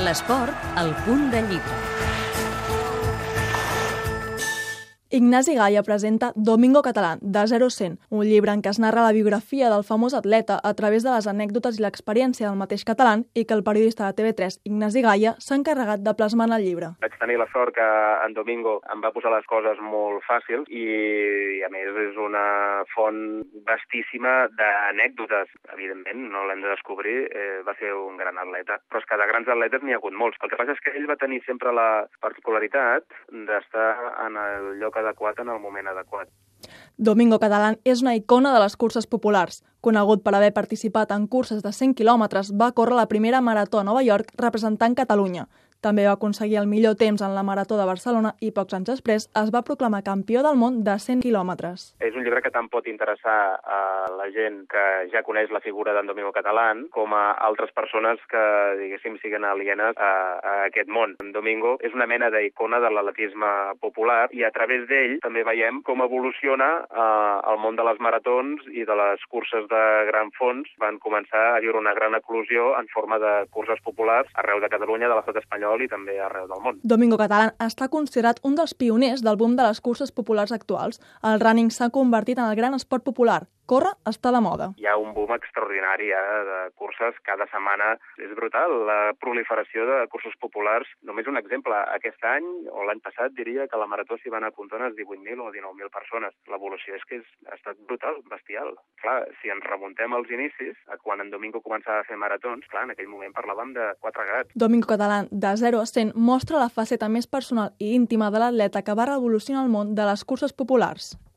L'esport, al punt de llibre. Ignasi Gaia presenta Domingo Català, de 0 a 100, un llibre en què es narra la biografia del famós atleta a través de les anècdotes i l'experiència del mateix català i que el periodista de TV3, Ignasi Gaia, s'ha encarregat de plasmar en el llibre. Vaig tenir la sort que en Domingo em va posar les coses molt fàcils i, a més, és una font vastíssima d'anècdotes. Evidentment, no l'hem de descobrir, eh, va ser un gran atleta. Però és que de grans atletes n'hi ha hagut molts. El que passa és que ell va tenir sempre la particularitat d'estar en el lloc adequat en el moment adequat. Domingo Catalán és una icona de les curses populars. Conegut per haver participat en curses de 100 quilòmetres, va córrer la primera marató a Nova York representant Catalunya. També va aconseguir el millor temps en la Marató de Barcelona i pocs anys després es va proclamar campió del món de 100 quilòmetres. És un llibre que tant pot interessar a la gent que ja coneix la figura d'en Domingo Catalán com a altres persones que, diguéssim, siguen alienes a, a aquest món. En Domingo és una mena d'icona de l'atletisme popular i a través d'ell també veiem com evoluciona eh, el món de les maratons i de les curses de gran fons. Van començar a viure una gran eclosió en forma de curses populars arreu de Catalunya, de l'estat espanyol espanyol i també arreu del món. Domingo Catalán està considerat un dels pioners del boom de les curses populars actuals. El running s'ha convertit en el gran esport popular. Córrer està de moda. Hi ha un boom extraordinari eh, de curses cada setmana. És brutal, la proliferació de cursos populars. Només un exemple, aquest any o l'any passat diria que la marató s'hi van apuntar unes 18.000 o 19.000 persones. L'evolució és que és, ha estat brutal, bestial. Clar, si ens remuntem als inicis, a quan en Domingo començava a fer maratons, clar, en aquell moment parlàvem de 4 grats. Domingo Catalán, de 0 a 100, mostra la faceta més personal i íntima de l'atleta que va revolucionar el món de les curses populars.